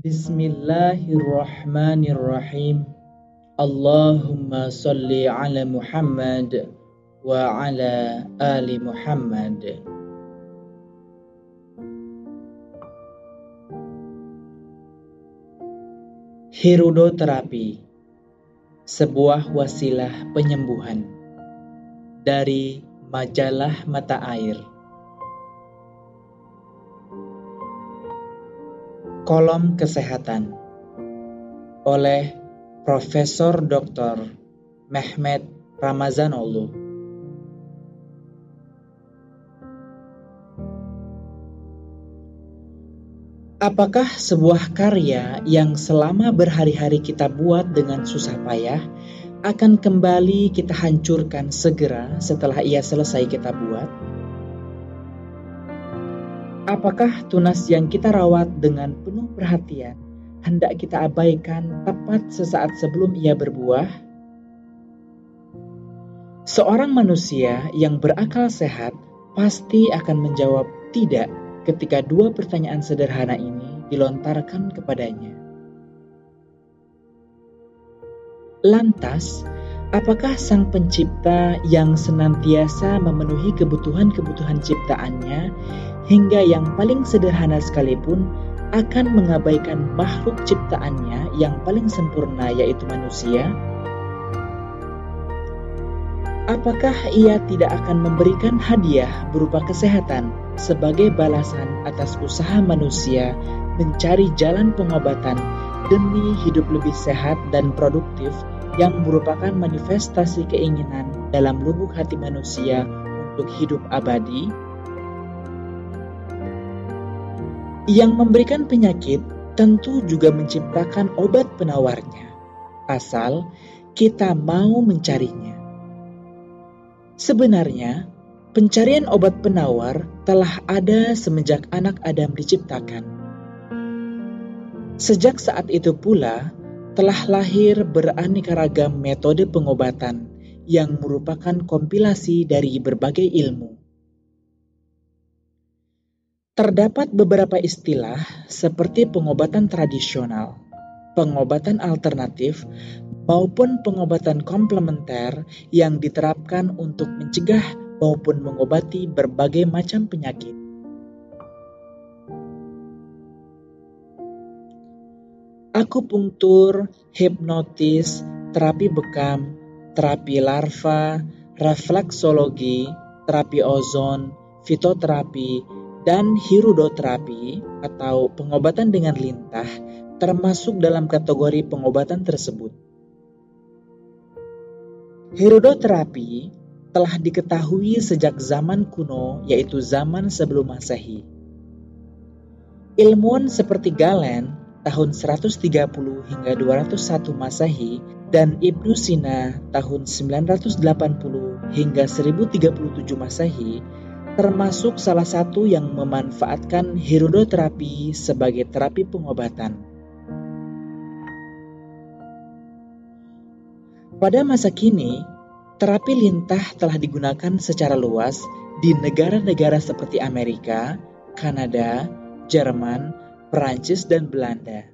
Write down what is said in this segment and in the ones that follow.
Bismillahirrahmanirrahim. Allahumma salli ala Muhammad wa ala ali Muhammad. Hirudoterapi sebuah wasilah penyembuhan dari majalah mata air. Kolom Kesehatan oleh Profesor Dr. Mehmet Ramazanoglu. Apakah sebuah karya yang selama berhari-hari kita buat dengan susah payah akan kembali kita hancurkan segera setelah ia selesai kita buat? Apakah tunas yang kita rawat dengan penuh perhatian hendak kita abaikan tepat sesaat sebelum ia berbuah? Seorang manusia yang berakal sehat pasti akan menjawab tidak ketika dua pertanyaan sederhana ini dilontarkan kepadanya. Lantas, apakah Sang Pencipta yang senantiasa memenuhi kebutuhan-kebutuhan ciptaannya hingga yang paling sederhana sekalipun akan mengabaikan makhluk ciptaannya yang paling sempurna yaitu manusia? Apakah ia tidak akan memberikan hadiah berupa kesehatan sebagai balasan atas usaha manusia mencari jalan pengobatan demi hidup lebih sehat dan produktif yang merupakan manifestasi keinginan dalam lubuk hati manusia untuk hidup abadi? Yang memberikan penyakit tentu juga menciptakan obat penawarnya, asal kita mau mencarinya. Sebenarnya, pencarian obat penawar telah ada semenjak anak Adam diciptakan. Sejak saat itu pula, telah lahir beraneka ragam metode pengobatan yang merupakan kompilasi dari berbagai ilmu. Terdapat beberapa istilah seperti pengobatan tradisional, pengobatan alternatif, maupun pengobatan komplementer yang diterapkan untuk mencegah maupun mengobati berbagai macam penyakit. Akupunktur, hipnotis, terapi bekam, terapi larva, refleksologi, terapi ozon, fitoterapi, dan hirudoterapi atau pengobatan dengan lintah termasuk dalam kategori pengobatan tersebut. Hirudoterapi telah diketahui sejak zaman kuno yaitu zaman sebelum Masehi. Ilmuwan seperti Galen tahun 130 hingga 201 Masehi dan Ibnu Sina tahun 980 hingga 1037 Masehi termasuk salah satu yang memanfaatkan hirudoterapi sebagai terapi pengobatan. Pada masa kini, terapi lintah telah digunakan secara luas di negara-negara seperti Amerika, Kanada, Jerman, Perancis, dan Belanda.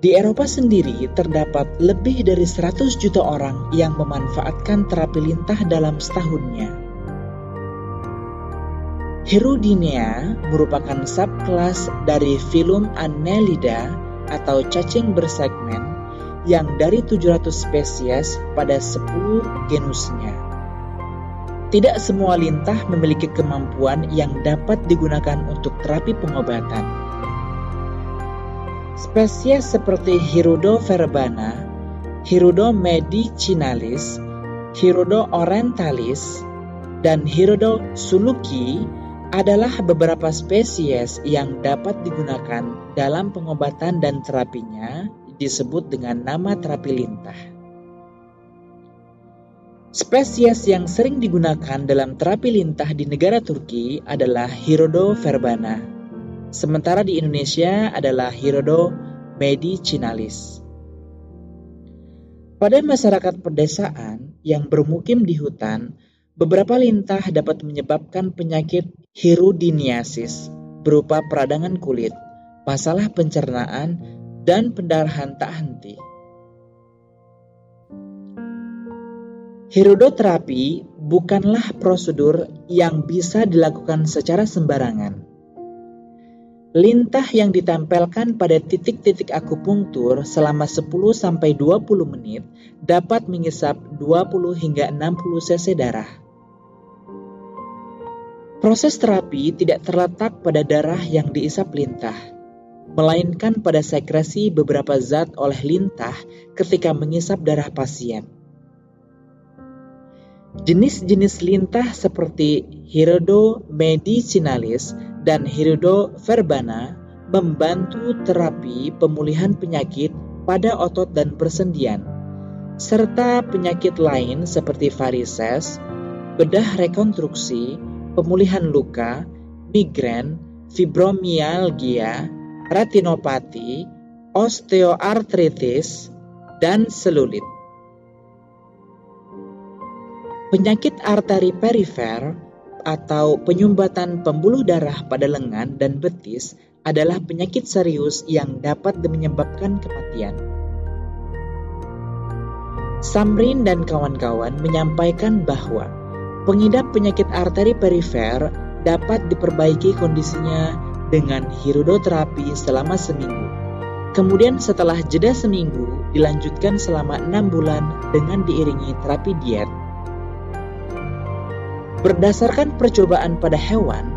Di Eropa sendiri terdapat lebih dari 100 juta orang yang memanfaatkan terapi lintah dalam setahunnya. Hirudinea merupakan subkelas dari filum Annelida atau cacing bersegmen yang dari 700 spesies pada 10 genusnya. Tidak semua lintah memiliki kemampuan yang dapat digunakan untuk terapi pengobatan. Spesies seperti Hirudo verbana, Hirudo medicinalis, Hirudo orientalis, dan Hirudo suluki adalah beberapa spesies yang dapat digunakan dalam pengobatan dan terapinya disebut dengan nama terapi lintah. Spesies yang sering digunakan dalam terapi lintah di negara Turki adalah Hirodo verbana, sementara di Indonesia adalah Hirodo medicinalis. Pada masyarakat pedesaan yang bermukim di hutan, beberapa lintah dapat menyebabkan penyakit hirudiniasis berupa peradangan kulit, masalah pencernaan, dan pendarahan tak henti. Hirodoterapi bukanlah prosedur yang bisa dilakukan secara sembarangan. Lintah yang ditempelkan pada titik-titik akupunktur selama 10-20 menit dapat mengisap 20 hingga 60 cc darah. Proses terapi tidak terletak pada darah yang diisap lintah, melainkan pada sekresi beberapa zat oleh lintah ketika mengisap darah pasien. Jenis-jenis lintah seperti Hirodo medicinalis dan Hirodo verbana membantu terapi pemulihan penyakit pada otot dan persendian, serta penyakit lain seperti varises, bedah rekonstruksi, pemulihan luka, migrain, fibromialgia, retinopati, osteoartritis, dan selulit. Penyakit arteri perifer atau penyumbatan pembuluh darah pada lengan dan betis adalah penyakit serius yang dapat menyebabkan kematian. Samrin dan kawan-kawan menyampaikan bahwa pengidap penyakit arteri perifer dapat diperbaiki kondisinya dengan hirodoterapi selama seminggu. Kemudian setelah jeda seminggu dilanjutkan selama enam bulan dengan diiringi terapi diet Berdasarkan percobaan pada hewan,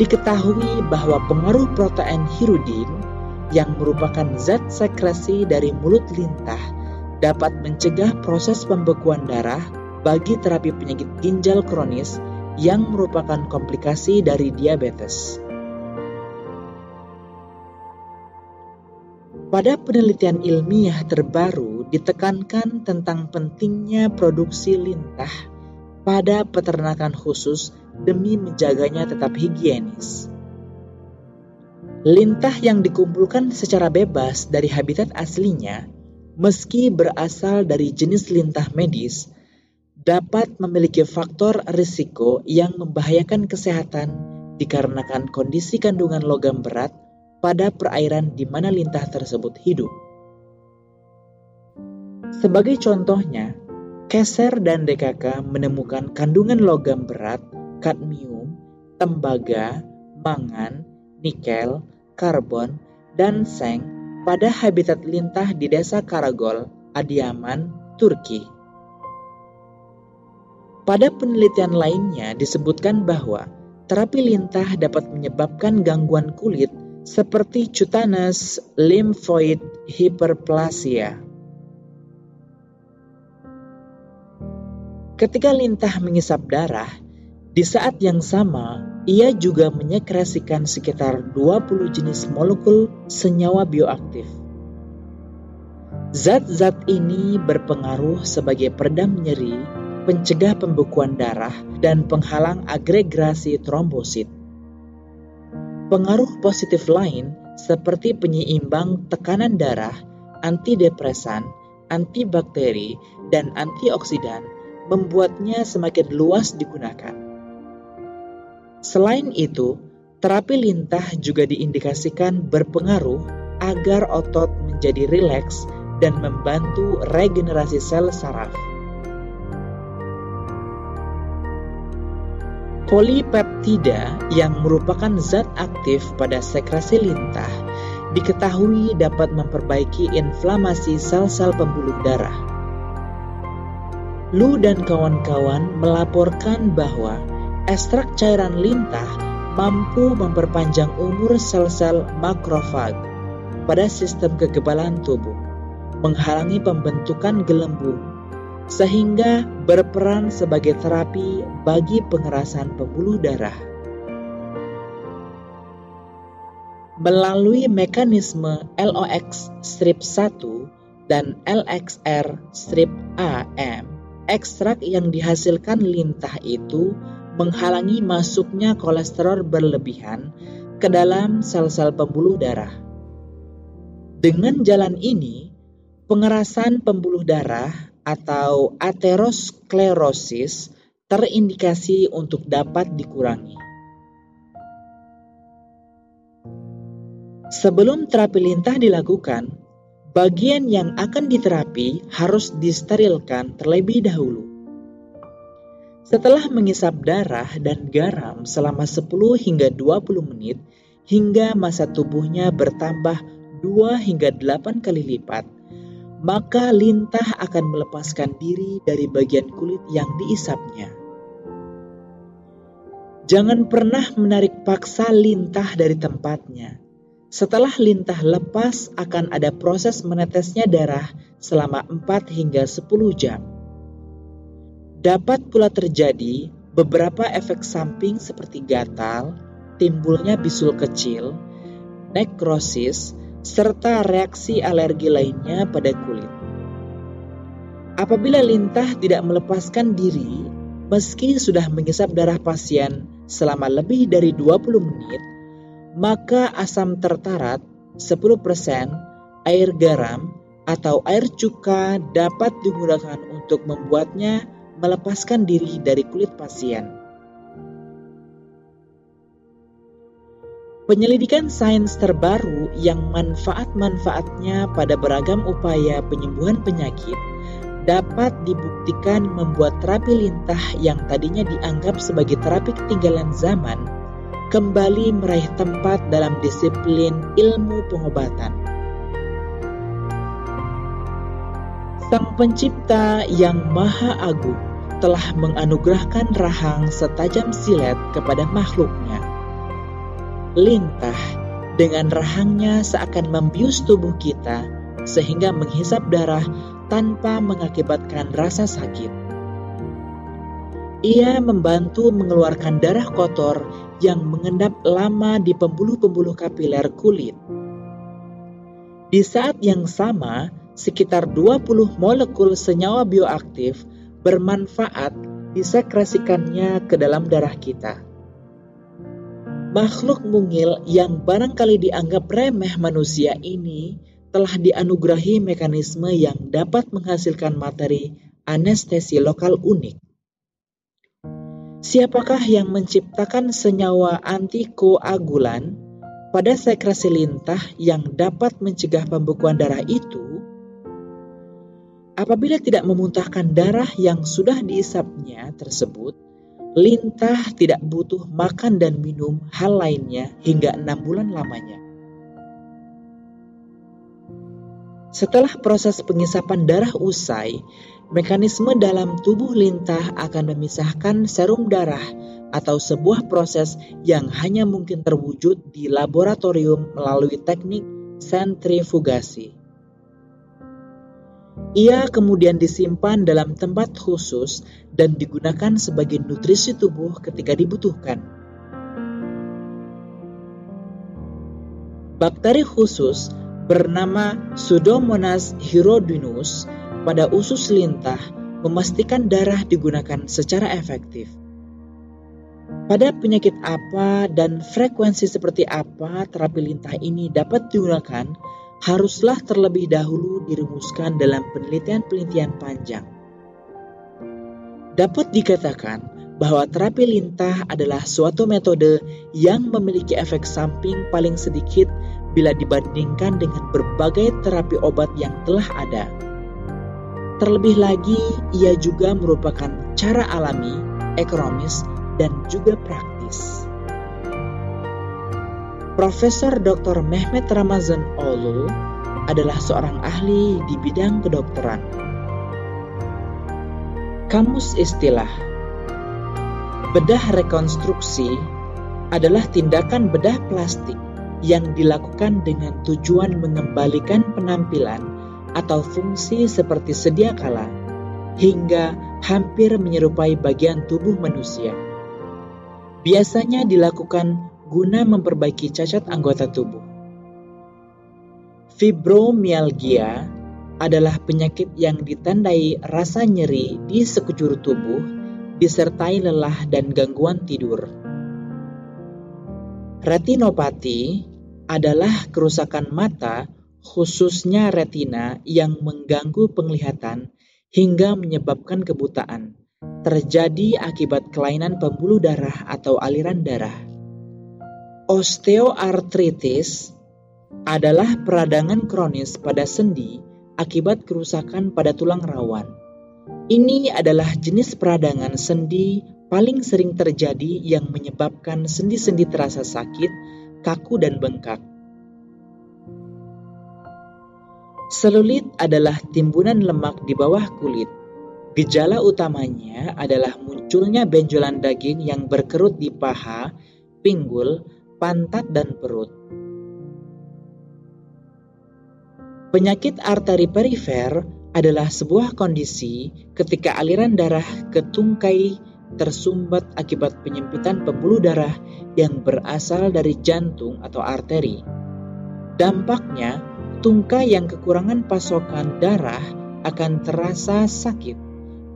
diketahui bahwa pengaruh protein hirudin yang merupakan zat sekresi dari mulut lintah dapat mencegah proses pembekuan darah bagi terapi penyakit ginjal kronis yang merupakan komplikasi dari diabetes. Pada penelitian ilmiah terbaru ditekankan tentang pentingnya produksi lintah pada peternakan khusus demi menjaganya tetap higienis. Lintah yang dikumpulkan secara bebas dari habitat aslinya, meski berasal dari jenis lintah medis, dapat memiliki faktor risiko yang membahayakan kesehatan dikarenakan kondisi kandungan logam berat pada perairan di mana lintah tersebut hidup. Sebagai contohnya, Keser dan DKK menemukan kandungan logam berat, kadmium, tembaga, mangan, nikel, karbon, dan seng pada habitat lintah di desa Karagol, Adiaman, Turki. Pada penelitian lainnya disebutkan bahwa terapi lintah dapat menyebabkan gangguan kulit seperti cutaneous lymphoid hyperplasia Ketika lintah mengisap darah, di saat yang sama ia juga menyekresikan sekitar 20 jenis molekul senyawa bioaktif. Zat-zat ini berpengaruh sebagai peredam nyeri, pencegah pembekuan darah, dan penghalang agregasi trombosit. Pengaruh positif lain seperti penyeimbang tekanan darah, antidepresan, antibakteri, dan antioksidan membuatnya semakin luas digunakan. Selain itu, terapi lintah juga diindikasikan berpengaruh agar otot menjadi rileks dan membantu regenerasi sel saraf. Polipeptida yang merupakan zat aktif pada sekresi lintah diketahui dapat memperbaiki inflamasi sel-sel pembuluh darah. Lu dan kawan-kawan melaporkan bahwa ekstrak cairan lintah mampu memperpanjang umur sel-sel makrofag pada sistem kekebalan tubuh, menghalangi pembentukan gelembung, sehingga berperan sebagai terapi bagi pengerasan pembuluh darah. Melalui mekanisme LOX strip 1 dan LXR strip AM, ekstrak yang dihasilkan lintah itu menghalangi masuknya kolesterol berlebihan ke dalam sel-sel pembuluh darah. Dengan jalan ini, pengerasan pembuluh darah atau aterosklerosis terindikasi untuk dapat dikurangi. Sebelum terapi lintah dilakukan, bagian yang akan diterapi harus disterilkan terlebih dahulu. Setelah mengisap darah dan garam selama 10 hingga 20 menit hingga masa tubuhnya bertambah 2 hingga 8 kali lipat, maka lintah akan melepaskan diri dari bagian kulit yang diisapnya. Jangan pernah menarik paksa lintah dari tempatnya setelah lintah lepas akan ada proses menetesnya darah selama 4 hingga 10 jam. Dapat pula terjadi beberapa efek samping seperti gatal, timbulnya bisul kecil, nekrosis, serta reaksi alergi lainnya pada kulit. Apabila lintah tidak melepaskan diri, meski sudah mengisap darah pasien selama lebih dari 20 menit, maka asam tertarat 10% air garam atau air cuka dapat digunakan untuk membuatnya melepaskan diri dari kulit pasien. Penyelidikan sains terbaru yang manfaat-manfaatnya pada beragam upaya penyembuhan penyakit dapat dibuktikan membuat terapi lintah yang tadinya dianggap sebagai terapi ketinggalan zaman kembali meraih tempat dalam disiplin ilmu pengobatan. Sang Pencipta yang Maha Agung telah menganugerahkan rahang setajam silet kepada makhluknya. Lintah dengan rahangnya seakan membius tubuh kita sehingga menghisap darah tanpa mengakibatkan rasa sakit. Ia membantu mengeluarkan darah kotor yang mengendap lama di pembuluh-pembuluh kapiler kulit. Di saat yang sama, sekitar 20 molekul senyawa bioaktif bermanfaat disekresikannya ke dalam darah kita. Makhluk mungil yang barangkali dianggap remeh manusia ini telah dianugerahi mekanisme yang dapat menghasilkan materi anestesi lokal unik. Siapakah yang menciptakan senyawa antikoagulan pada sekresi lintah yang dapat mencegah pembekuan darah itu? Apabila tidak memuntahkan darah yang sudah diisapnya tersebut, lintah tidak butuh makan dan minum hal lainnya hingga enam bulan lamanya. Setelah proses pengisapan darah usai, Mekanisme dalam tubuh lintah akan memisahkan serum darah atau sebuah proses yang hanya mungkin terwujud di laboratorium melalui teknik sentrifugasi. Ia kemudian disimpan dalam tempat khusus dan digunakan sebagai nutrisi tubuh ketika dibutuhkan. Bakteri khusus bernama Pseudomonas hirudinus pada usus lintah memastikan darah digunakan secara efektif. Pada penyakit apa dan frekuensi seperti apa terapi lintah ini dapat digunakan haruslah terlebih dahulu dirumuskan dalam penelitian-penelitian panjang. Dapat dikatakan bahwa terapi lintah adalah suatu metode yang memiliki efek samping paling sedikit bila dibandingkan dengan berbagai terapi obat yang telah ada. Terlebih lagi, ia juga merupakan cara alami, ekonomis, dan juga praktis. Profesor Dr. Mehmet Ramazan Olu adalah seorang ahli di bidang kedokteran. Kamus istilah Bedah rekonstruksi adalah tindakan bedah plastik yang dilakukan dengan tujuan mengembalikan penampilan atau fungsi seperti sedia kala hingga hampir menyerupai bagian tubuh manusia. Biasanya dilakukan guna memperbaiki cacat anggota tubuh. Fibromialgia adalah penyakit yang ditandai rasa nyeri di sekujur tubuh disertai lelah dan gangguan tidur. Retinopati adalah kerusakan mata khususnya retina yang mengganggu penglihatan hingga menyebabkan kebutaan, terjadi akibat kelainan pembuluh darah atau aliran darah. Osteoartritis adalah peradangan kronis pada sendi akibat kerusakan pada tulang rawan. Ini adalah jenis peradangan sendi paling sering terjadi yang menyebabkan sendi-sendi terasa sakit, kaku, dan bengkak. Selulit adalah timbunan lemak di bawah kulit. Gejala utamanya adalah munculnya benjolan daging yang berkerut di paha, pinggul, pantat, dan perut. Penyakit arteri perifer adalah sebuah kondisi ketika aliran darah ke tungkai tersumbat akibat penyempitan pembuluh darah yang berasal dari jantung atau arteri. Dampaknya, tungkai yang kekurangan pasokan darah akan terasa sakit,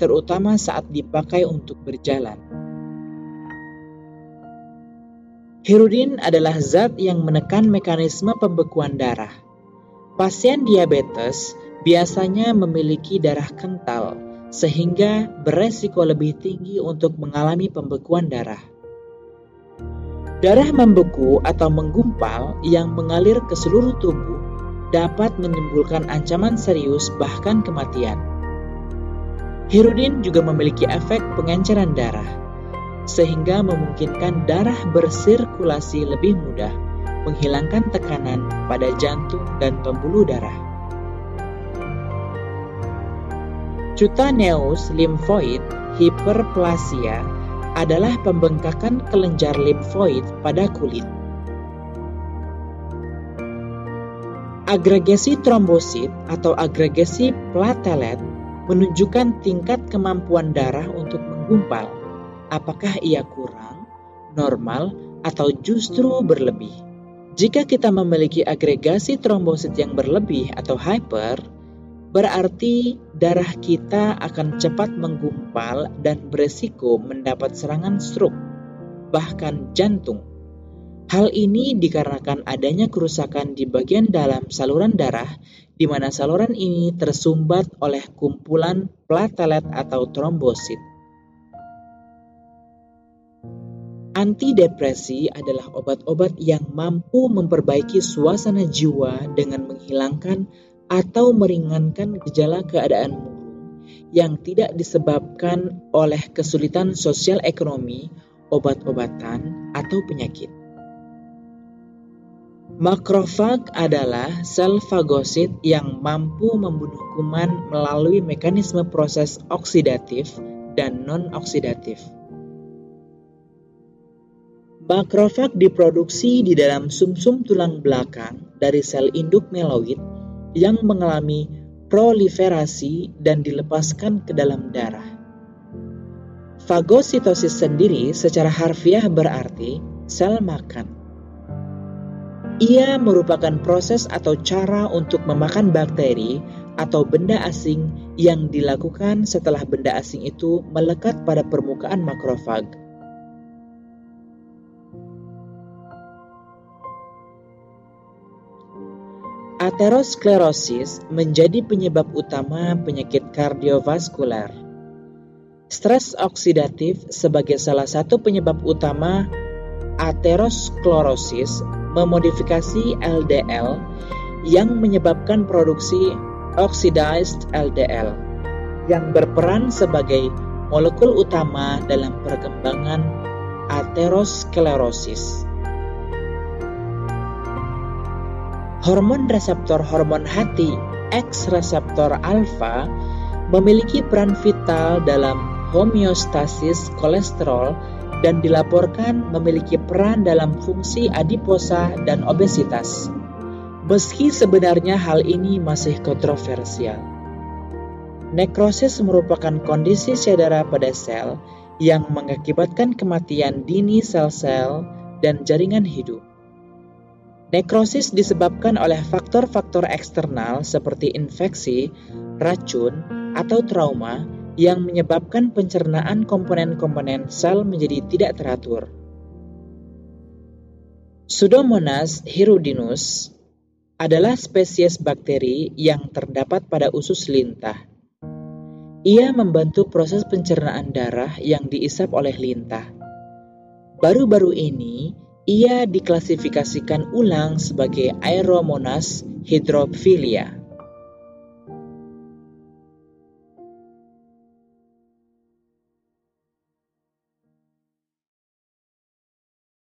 terutama saat dipakai untuk berjalan. Hirudin adalah zat yang menekan mekanisme pembekuan darah. Pasien diabetes biasanya memiliki darah kental, sehingga beresiko lebih tinggi untuk mengalami pembekuan darah. Darah membeku atau menggumpal yang mengalir ke seluruh tubuh dapat menimbulkan ancaman serius bahkan kematian. Hirudin juga memiliki efek pengenceran darah, sehingga memungkinkan darah bersirkulasi lebih mudah, menghilangkan tekanan pada jantung dan pembuluh darah. Cutaneous lymphoid hyperplasia adalah pembengkakan kelenjar limfoid pada kulit. Agregasi trombosit atau agregasi platelet menunjukkan tingkat kemampuan darah untuk menggumpal. Apakah ia kurang, normal, atau justru berlebih? Jika kita memiliki agregasi trombosit yang berlebih atau hyper, berarti darah kita akan cepat menggumpal dan beresiko mendapat serangan stroke, bahkan jantung. Hal ini dikarenakan adanya kerusakan di bagian dalam saluran darah di mana saluran ini tersumbat oleh kumpulan platelet atau trombosit. Antidepresi adalah obat-obat yang mampu memperbaiki suasana jiwa dengan menghilangkan atau meringankan gejala keadaan murung yang tidak disebabkan oleh kesulitan sosial ekonomi, obat-obatan, atau penyakit. Makrofag adalah sel fagosit yang mampu membunuh kuman melalui mekanisme proses oksidatif dan non-oksidatif. Makrofag diproduksi di dalam sumsum -sum tulang belakang dari sel induk meloid yang mengalami proliferasi dan dilepaskan ke dalam darah. Fagositosis sendiri secara harfiah berarti sel makan. Ia merupakan proses atau cara untuk memakan bakteri atau benda asing yang dilakukan setelah benda asing itu melekat pada permukaan makrofag. Aterosklerosis menjadi penyebab utama penyakit kardiovaskular. Stres oksidatif sebagai salah satu penyebab utama aterosklerosis memodifikasi LDL yang menyebabkan produksi oxidized LDL yang berperan sebagai molekul utama dalam perkembangan aterosklerosis. Hormon reseptor hormon hati X reseptor alfa memiliki peran vital dalam homeostasis kolesterol dan dilaporkan memiliki peran dalam fungsi adiposa dan obesitas. Meski sebenarnya hal ini masih kontroversial. Nekrosis merupakan kondisi cedera pada sel yang mengakibatkan kematian dini sel-sel dan jaringan hidup. Nekrosis disebabkan oleh faktor-faktor eksternal seperti infeksi, racun, atau trauma yang menyebabkan pencernaan komponen-komponen sel menjadi tidak teratur. Pseudomonas hirudinus adalah spesies bakteri yang terdapat pada usus lintah. Ia membantu proses pencernaan darah yang diisap oleh lintah. Baru-baru ini, Ia diklasifikasikan ulang sebagai Aeromonas hydrophilia.